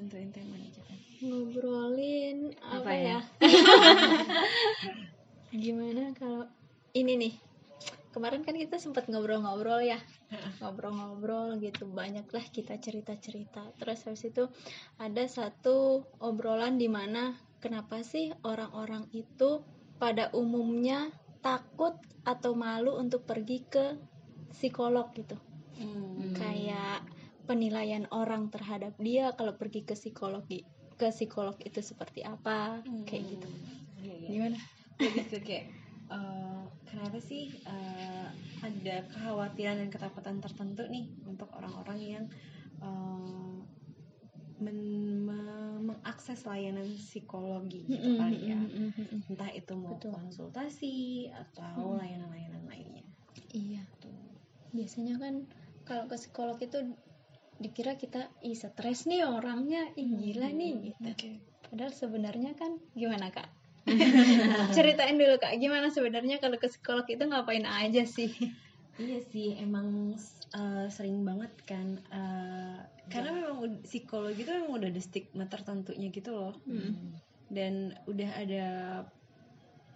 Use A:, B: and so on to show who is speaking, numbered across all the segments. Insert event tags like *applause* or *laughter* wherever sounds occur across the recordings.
A: Nentuin temanya kita.
B: Ngobrolin apa,
A: Apa ya?
B: ya? *laughs* Gimana kalau ini nih? Kemarin kan kita sempat ngobrol-ngobrol ya. Ngobrol-ngobrol gitu banyaklah kita cerita-cerita. Terus habis itu ada satu obrolan di mana kenapa sih orang-orang itu pada umumnya takut atau malu untuk pergi ke psikolog gitu.
A: Hmm.
B: kayak penilaian orang terhadap dia kalau pergi ke psikologi ke psikolog itu seperti apa kayak gitu
A: Iya, iya.
B: gimana
A: Lebih ke kayak eh, kenapa sih eh, ada kekhawatiran dan ketakutan tertentu nih untuk orang-orang yang men- me- mengakses layanan psikologi gitu kali ya. Entah itu mau
B: Betul.
A: konsultasi atau layanan-layanan lainnya.
B: iya
A: Tuh.
B: biasanya kan kalau ke psikolog itu dikira kita ih stres nih orangnya ih gila nih gitu
A: Oke.
B: padahal sebenarnya kan gimana kak *laughs* ceritain dulu kak gimana sebenarnya kalau ke psikolog itu ngapain aja sih
A: Iya sih, emang uh, sering banget kan. uh, karena memang ud- psikologi itu memang udah ada stigma tertentunya gitu loh.
B: Hmm.
A: Dan udah ada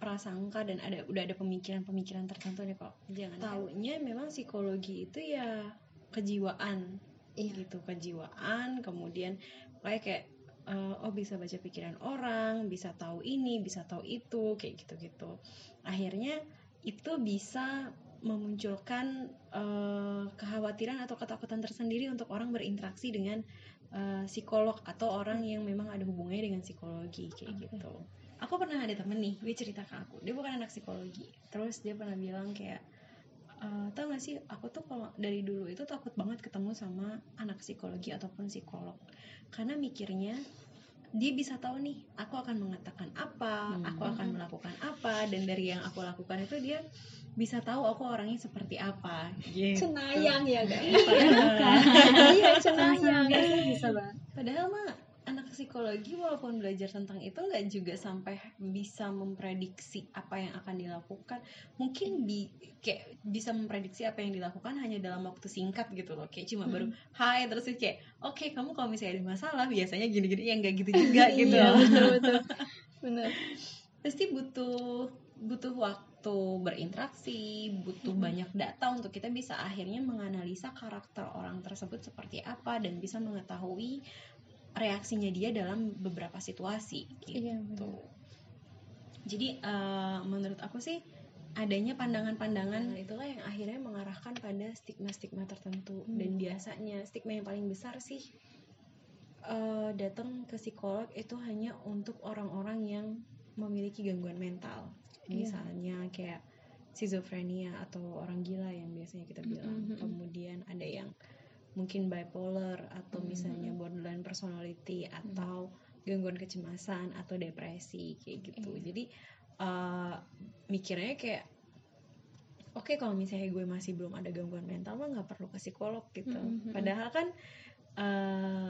A: prasangka dan ada udah ada pemikiran-pemikiran tertentu nih kok. Jangan taunya memang psikologi itu ya kejiwaan.
B: Iya.
A: Gitu, kejiwaan, kemudian kayak kayak uh, oh bisa baca pikiran orang, bisa tahu ini, bisa tahu itu, kayak gitu-gitu. Akhirnya itu bisa memunculkan eh, kekhawatiran atau ketakutan tersendiri untuk orang berinteraksi dengan eh, psikolog atau orang yang memang ada hubungannya dengan psikologi kayak gitu. Aku pernah ada temen nih, dia cerita ke aku, dia bukan anak psikologi, terus dia pernah bilang kayak eh tau gak sih aku tuh kalau dari dulu itu takut banget ketemu sama anak psikologi ataupun psikolog. Karena mikirnya dia bisa tahu nih aku akan mengatakan apa
C: Hmm.
A: aku akan melakukan apa dan dari yang aku lakukan itu dia bisa tahu aku orangnya seperti apa. Gitu.
B: Cenayang ya kak
A: Padahal- *laughs*
B: iya cenayang.
C: Bisa banget.
A: Padahal mah psikologi walaupun belajar tentang itu nggak juga sampai bisa memprediksi apa yang akan dilakukan. Mungkin bi kayak bisa memprediksi apa yang dilakukan hanya dalam waktu singkat gitu loh. Kayak cuma baru hai terus kayak oke kamu kalau misalnya ada masalah biasanya gini-gini. Ya nggak gitu juga *laughs* gitu
B: iya betul *laughs* betul. Benar.
A: Pasti butuh butuh waktu berinteraksi, butuh banyak data untuk kita bisa akhirnya menganalisa karakter orang tersebut seperti apa dan bisa mengetahui reaksinya dia dalam beberapa situasi
B: Iya,
A: gitu. Jadi eh, menurut aku sih adanya pandangan-pandangan itulah yang akhirnya mengarahkan pada stigma-stigma tertentu
B: Hmm.
A: dan biasanya stigma yang paling besar sih eh, datang ke psikolog itu hanya untuk orang-orang yang memiliki gangguan mental
B: Iya.
A: misalnya kayak schizophrenia atau orang gila yang biasanya kita bilang
B: Mm-mm.
A: kemudian ada yang mungkin bipolar atau
B: Mm-hmm.
A: misalnya borderline personality atau gangguan kecemasan atau depresi kayak gitu
B: Iya.
A: jadi eh, mikirnya kayak oke kalau misalnya gue masih belum ada gangguan mental mah nggak perlu ke psikolog gitu
B: Mm-mm.
A: padahal kan eh,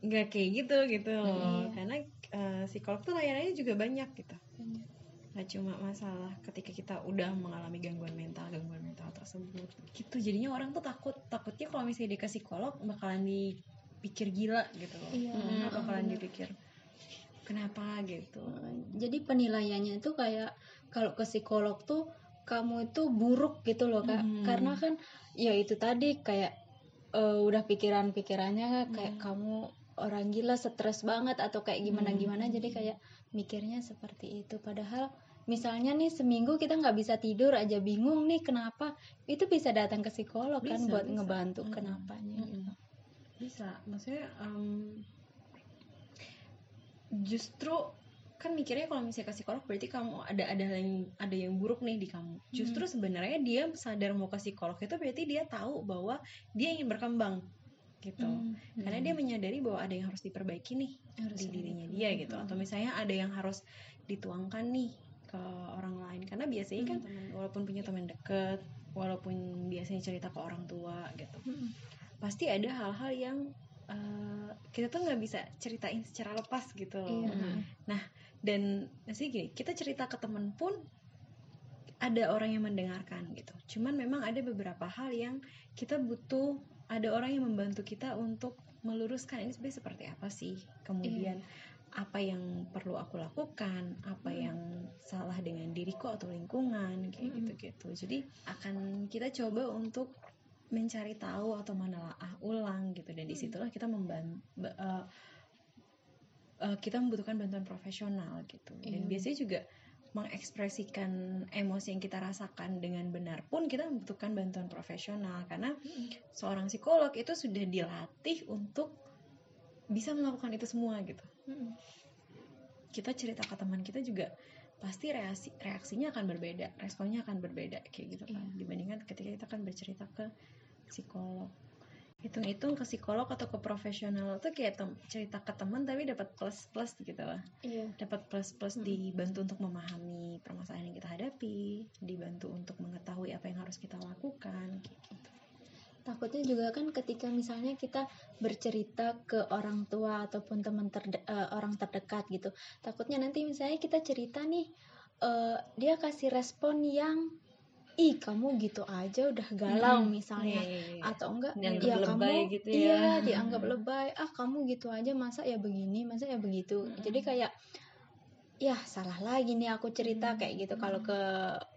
A: nggak kayak gitu gitu loh
B: Iya.
A: karena eh, psikolog tuh layanannya juga banyak gitu
B: Banyak.
A: Nggak cuma masalah ketika kita udah mengalami gangguan mental gangguan mental tersebut gitu jadinya orang tuh takut takutnya kalau misalnya dia ke psikolog bakalan dipikir gila gitu loh
B: Iya,
A: Hmm, bakalan
B: benar.
A: dipikir kenapa gitu
B: jadi penilaiannya itu kayak kalau ke psikolog tuh kamu itu buruk gitu loh kak
A: Mhm.
B: karena kan ya itu tadi kayak eh, udah pikiran-pikirannya kayak
A: Hmm.
B: kamu orang gila stres banget atau kayak gimana gimana
A: Hmm.
B: jadi kayak mikirnya seperti itu padahal misalnya nih seminggu kita nggak bisa tidur aja bingung nih kenapa itu bisa datang ke psikolog kan
A: Bisa,
B: buat
A: bisa.
B: ngebantu
A: Mm-mm.
B: kenapanya
A: Mm-mm.
B: gitu.
A: bisa maksudnya em, justru kan mikirnya kalau misalnya ke psikolog berarti kamu ada ada yang ada yang buruk nih di kamu justru sebenarnya dia sadar mau ke psikolog itu berarti dia tahu bahwa dia ingin berkembang gitu
B: Hmm.
A: karena dia menyadari bahwa ada yang harus diperbaiki nih
B: Harus
A: di dirinya dia gitu atau misalnya ada yang harus dituangkan nih ke orang lain karena biasanya kan teman- walaupun punya teman deket walaupun biasanya cerita ke orang tua gitu
B: Mm-mm.
A: pasti ada hal-hal yang uh, kita tuh nggak bisa ceritain secara lepas gitu loh.
B: Iya.
A: Nah, dan sih gini, kita cerita ke temen pun ada orang yang mendengarkan gitu. Cuman memang ada beberapa hal yang kita butuh ada orang yang membantu kita untuk meluruskan ini sebenarnya seperti apa sih. Kemudian apa yang perlu aku lakukan, apa
B: Hmm.
A: yang salah dengan diriku atau lingkungan kayak
B: Hmm.
A: gitu-gitu. Jadi akan kita coba untuk mencari tahu atau menelaah ulang gitu dan di situlah kita membantu eh, kita membutuhkan bantuan profesional gitu dan
B: Iya.
A: biasanya juga mengekspresikan emosi yang kita rasakan dengan benar pun kita membutuhkan bantuan profesional karena seorang psikolog itu sudah dilatih untuk bisa melakukan itu semua gitu
B: Mm-mm.
A: kita cerita ke teman kita juga pasti reaksi reaksinya akan berbeda responnya akan berbeda kayak gitu kan
B: Iya.
A: dibandingkan ketika kita akan bercerita ke psikolog hitung-hitung ke psikolog atau ke profesional tuh kayak tem- cerita ke teman tapi dapat plus plus gitu lah
B: Iya.
A: dapat plus plus
B: Mm.
A: dibantu untuk memahami permasalahan yang kita hadapi dibantu untuk mengetahui apa yang harus kita lakukan kayak gitu
B: Takutnya juga kan ketika misalnya kita bercerita ke orang tua ataupun teman terde- eh, orang terdekat gitu. Takutnya nanti misalnya kita cerita nih eh, dia kasih respon yang ih kamu gitu aja udah galau
A: Mm-mm.
B: misalnya
A: Iya, iya, iya.
B: atau enggak
A: Dianggap
B: ya
A: lebay
B: kamu
A: gitu ya.
B: iya *laughs* dianggap lebay ah kamu gitu aja masa ya begini masa ya begitu
A: Mm-mm.
B: jadi kayak ya salah lagi nih aku cerita
A: Mm-mm.
B: kayak gitu kalau ke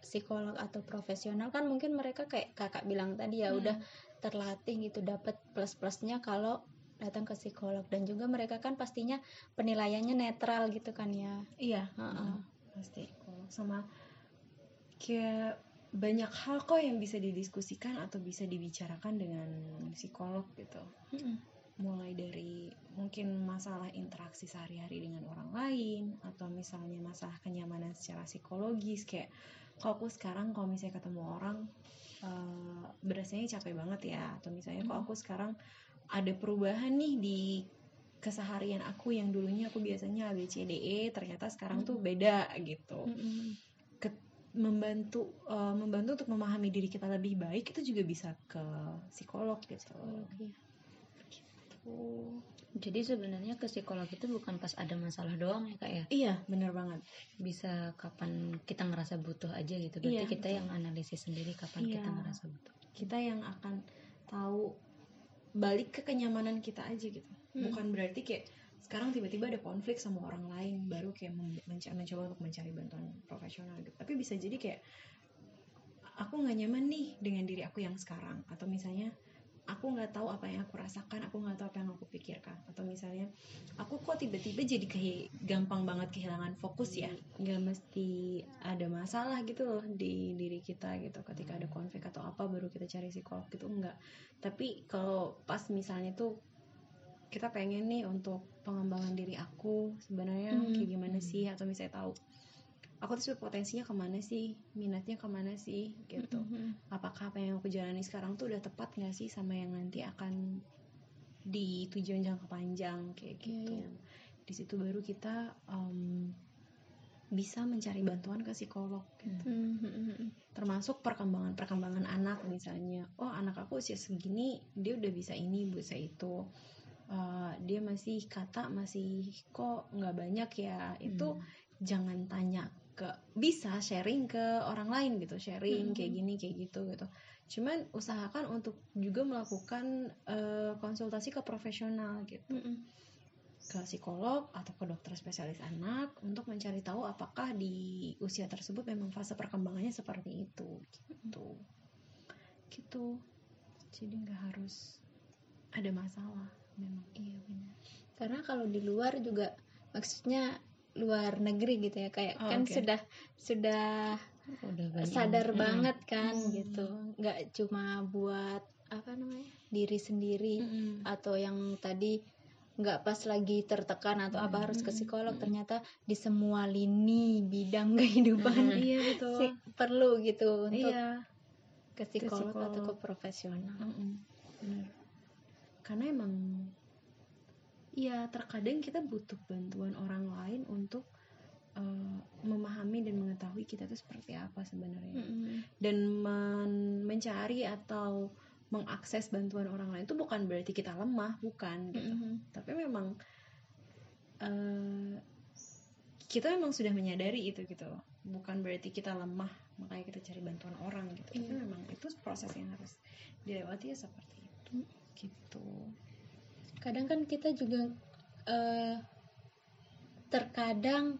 B: psikolog atau profesional kan mungkin mereka kayak kakak bilang tadi ya
A: Hmm.
B: udah terlatih gitu dapat plus plusnya kalau datang ke psikolog dan juga mereka kan pastinya penilaiannya netral gitu kan ya
A: iya
B: Heeh.
A: pasti kok sama kayak banyak hal kok yang bisa didiskusikan atau bisa dibicarakan dengan psikolog gitu
B: Mm-mm.
A: Mulai dari mungkin masalah interaksi sehari-hari dengan orang lain atau misalnya masalah kenyamanan secara psikologis kayak kalau aku sekarang kalau misalnya ketemu orang eh, berasanya capek banget ya atau misalnya kok
B: Hmm.
A: aku sekarang ada perubahan nih di keseharian aku yang dulunya aku biasanya A B C D E ternyata sekarang tuh
B: Hmm.
A: beda gitu
B: Mm-mm.
A: membantu eh, membantu untuk memahami diri kita lebih baik itu juga bisa ke psikolog gitu
B: Psikolog, iya.
A: Oh.
C: Jadi sebenarnya ke psikolog itu bukan pas ada masalah doang ya kak ya.
A: Iya, bener banget.
C: Bisa kapan kita ngerasa butuh aja gitu. Berarti
A: Iya,
C: kita
A: betul.
C: yang analisis sendiri kapan
A: Iya.
C: kita ngerasa butuh.
A: Kita yang akan tahu balik ke kenyamanan kita aja gitu.
B: Hmm.
A: Bukan berarti kayak sekarang tiba-tiba ada konflik sama orang lain baru kayak menca- mencoba untuk mencari bantuan profesional gitu. Tapi bisa jadi kayak aku nggak nyaman nih dengan diri aku yang sekarang atau misalnya aku nggak tahu apa yang aku rasakan, aku nggak tahu apa yang aku pikirkan. Atau misalnya aku kok tiba-tiba jadi kayak gampang banget kehilangan fokus ya? Nggak mesti ada masalah gitu loh di diri kita gitu. Ketika ada konflik atau apa baru kita cari psikolog gitu enggak tapi kalau pas misalnya tuh kita pengen nih untuk pengembangan diri aku sebenarnya
B: Hmm.
A: kayak gimana sih? Atau misalnya tahu aku tuh potensinya ke mana sih minatnya ke mana sih gitu
B: Mm-mm.
A: apakah apa yang aku jalani sekarang tuh udah tepat nggak sih sama yang nanti akan di tujuan jangka panjang kayak
B: Iya,
A: gitu
B: iya.
A: di situ baru kita em, bisa mencari bantuan ke psikolog gitu.
B: Mm-mm.
A: termasuk perkembangan perkembangan anak misalnya oh anak aku usia segini dia udah bisa ini bisa itu Eh, dia masih kata masih kok nggak banyak ya itu
C: Hmm.
A: jangan tanya ke bisa sharing ke orang lain gitu sharing
B: Mhm.
A: kayak gini kayak gitu gitu cuman usahakan untuk juga melakukan eh, konsultasi ke profesional gitu
B: Mm-mm.
A: ke psikolog atau ke dokter spesialis anak untuk mencari tahu apakah di usia tersebut memang fase perkembangannya seperti itu gitu gitu jadi nggak harus ada masalah memang
B: Iya benar. Karena kalau di luar juga maksudnya luar negeri gitu ya kayak
A: Oh,
B: kan
A: oke.
B: sudah sudah
C: Udah banyak.
B: sadar
C: Mm-mm.
B: banget kan
A: Hmm.
B: gitu. nggak cuma buat apa namanya diri sendiri atau yang tadi nggak pas lagi tertekan atau apa harus ke psikolog ternyata di semua lini bidang *laughs* kehidupan
A: iya betul
B: sih perlu gitu untuk
A: iya
B: ke psikolog atau ke
A: psikolog.
B: profesional.
A: Mm-mm, bener. Karena emang ya terkadang kita butuh bantuan orang lain untuk eh, memahami dan mengetahui kita itu seperti apa sebenarnya
B: Mm-mm.
A: dan men- mencari atau mengakses bantuan orang lain itu bukan berarti kita lemah bukan gitu
B: Mhm.
A: tapi memang eh, kita memang sudah menyadari itu gitu bukan berarti kita lemah makanya kita cari bantuan orang gitu tapi
B: Iya.
A: memang itu proses yang harus dilewati ya seperti itu gitu
B: kadang kan kita juga eh, terkadang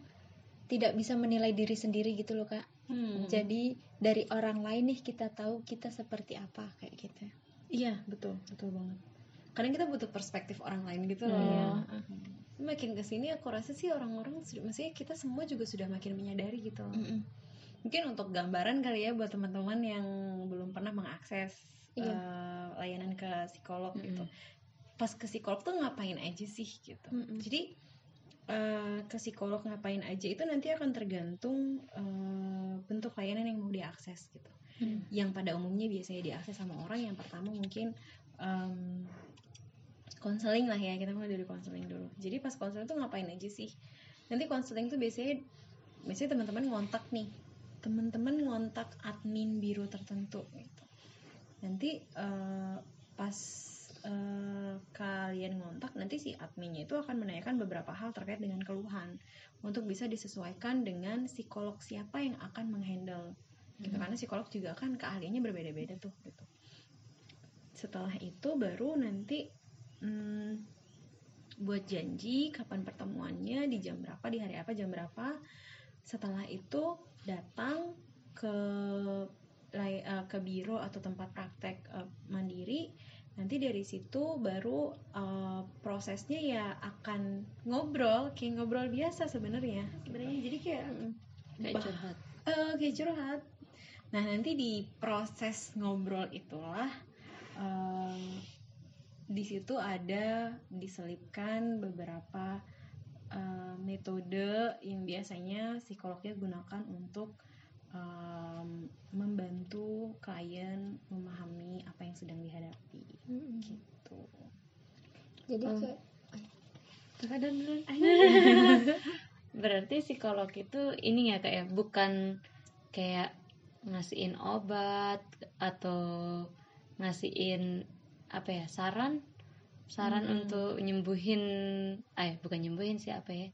B: tidak bisa menilai diri sendiri gitu loh kak
A: Hmm.
B: jadi dari orang lain nih kita tahu kita seperti apa kayak gitu
A: iya betul betul banget kadang kita butuh perspektif orang lain gitu loh
B: Iya.
A: Hmm. makin ke sini aku rasa sih orang-orang maksudnya kita semua juga sudah makin menyadari gitu loh.
B: Mm-mm.
A: mungkin untuk gambaran kali ya buat teman-teman yang belum pernah mengakses
B: Iya.
A: eh, layanan ke psikolog
C: Mm-mm.
A: gitu pas ke psikolog tuh ngapain aja sih gitu.
B: Mm-mm.
A: jadi eh, ke psikolog ngapain aja itu nanti akan tergantung eh, bentuk layanan yang mau diakses gitu.
B: Mm.
A: yang pada umumnya biasanya diakses sama orang yang pertama mungkin konseling lah ya kita mulai dari konseling dulu. Jadi pas konseling tuh ngapain aja sih? Nanti konseling tuh biasanya biasanya teman-teman ngontak nih. Teman-teman ngontak admin biro tertentu gitu. Nanti eh, pas eh, kalian ngontak nanti si adminnya itu akan menanyakan beberapa hal terkait dengan keluhan untuk bisa disesuaikan dengan psikolog siapa yang akan menghandle. Gitu karena psikolog juga kan keahliannya berbeda-beda tuh gitu. Setelah itu baru nanti hmm, buat janji kapan pertemuannya di jam berapa di hari apa jam berapa. Setelah itu datang ke eh, ke biro atau tempat praktek eh, mandiri nanti dari situ baru eh, prosesnya ya akan ngobrol kayak ngobrol biasa sebenarnya. Sebenarnya jadi kayak
C: kayak curhat.
A: kayak curhat. Nah nanti di proses ngobrol itulah eh, di situ ada diselipkan beberapa eh, metode yang biasanya psikolognya gunakan untuk em, membantu klien memahami apa yang sedang dihadapi
B: Mm-mm.
A: gitu.
B: jadi
C: Oh.
B: kayak
C: terkadang *laughs* berarti psikolog itu ini ya kayak bukan kayak ngasihin obat atau ngasihin apa ya saran saran
A: Hmm.
C: untuk nyembuhin eh bukan nyembuhin sih apa ya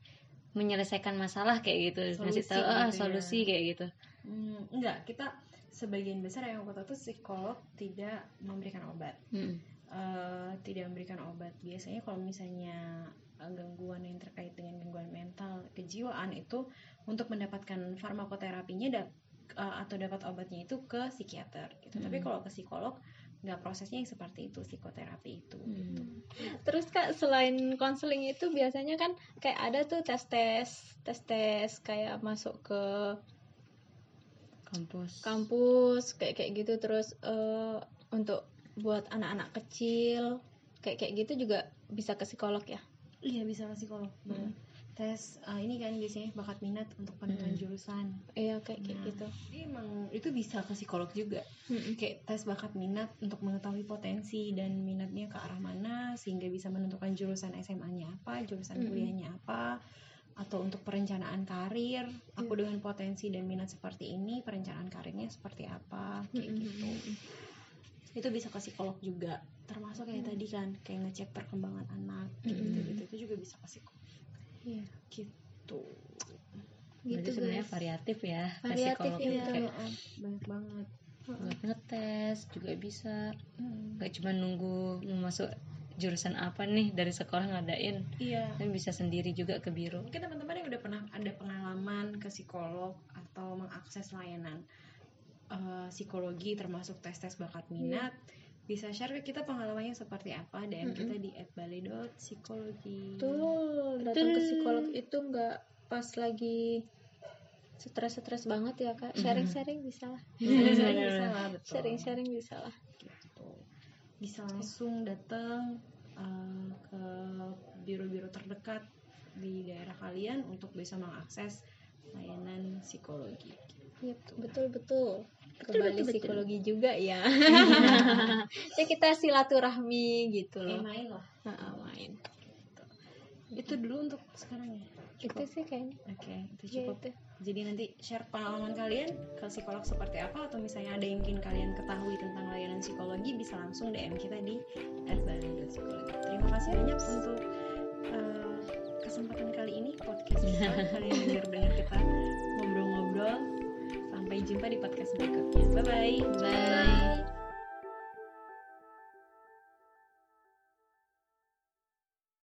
C: menyelesaikan masalah kayak gitu ngasih
A: Solusi
C: tahu ah
A: gitu ya.
C: solusi kayak gitu
A: Hmm, enggak, kita sebagian besar yang aku tahu tuh psikolog tidak memberikan obat.
C: Mm-mm.
A: eh, tidak memberikan obat. Biasanya kalau misalnya eh, gangguan yang terkait dengan gangguan mental, kejiwaan itu untuk mendapatkan farmakoterapinya dap- eh, atau dapat obatnya itu ke psikiater gitu. Tapi
C: Hmm.
A: kalau ke psikolog nggak prosesnya yang seperti itu psikoterapi itu. gitu.
C: Hmm.
B: terus kak selain konseling itu biasanya kan kayak ada tuh tes tes tes tes kayak masuk ke
C: kampus
B: kampus kayak kayak gitu terus eh, untuk buat anak-anak kecil kayak kayak gitu juga bisa ke psikolog ya
A: Iya bisa ke psikolog. bener. Tes eh, ini kan biasanya bakat minat untuk penentuan
C: Hmm.
A: jurusan.
B: iya kayak kayak
A: Nah,
B: gitu
A: Jadi emang itu bisa ke psikolog juga.
B: Mm-mm.
A: kayak tes bakat minat untuk mengetahui potensi dan minatnya ke arah mana sehingga bisa menentukan jurusan SMA-nya apa, jurusan
B: Mm-mm.
A: kuliahnya apa atau untuk perencanaan karir aku dengan potensi dan minat seperti ini perencanaan karirnya seperti apa kayak
B: Mm-mm.
A: gitu itu bisa ke psikolog juga termasuk kayak tadi kan kayak ngecek perkembangan anak gitu gitu itu juga bisa ke psikolog
B: Iya.
A: gitu.
B: Gitu
C: Berarti sebenarnya
B: guys.
C: variatif ya
B: Variatif,
C: psikolog
B: iya.
C: itu kayak
A: maaf, banyak banget.
C: Buat ngetes juga bisa.
A: Hmm.
C: nggak cuma nunggu mau masuk jurusan apa nih dari sekolah ngadain.
A: Iya.
C: Tapi bisa sendiri juga ke biro.
A: Mungkin teman-teman yang udah pernah ada pengalaman ke psikolog atau mengakses layanan eh, psikologi termasuk tes-tes bakat minat bisa share ke kita pengalamannya seperti apa DM kita di @balai.psikologi
B: Tuh, datang ke psikolog itu nggak pas lagi stres-stres banget ya kak. *laughs* Sharing-sharing bisa lah.
A: Sharing-sharing bisa lah betul
B: Sharing-sharing bisa lah.
A: gitu bisa langsung datang eh, ke biro-biro terdekat di daerah kalian untuk bisa mengakses layanan psikologi
B: Iya, betul betul.
C: Betul,
B: Bali
C: betul, betul.
B: psikologi juga ya. *laughs* ya kita silaturahmi gitu
A: Eh,
B: loh.
A: main lah.
B: Nah, main.
A: itu dulu untuk sekarang ya?
B: Itu sih kayaknya.
A: Oke itu
B: ya
A: cukup.
B: itu.
A: Jadi nanti share pengalaman kalian ke psikolog seperti apa atau misalnya ada yang ingin kalian ketahui tentang layanan psikologi bisa langsung DM kita di @psikologi terima kasih banyak untuk eh, kesempatan kali ini podcast kita. *laughs* Kalian dengar dengar kita ngobrol-ngobrol Sampai jumpa di podcast berikutnya. Bye-bye. Bye. -bye. Bye.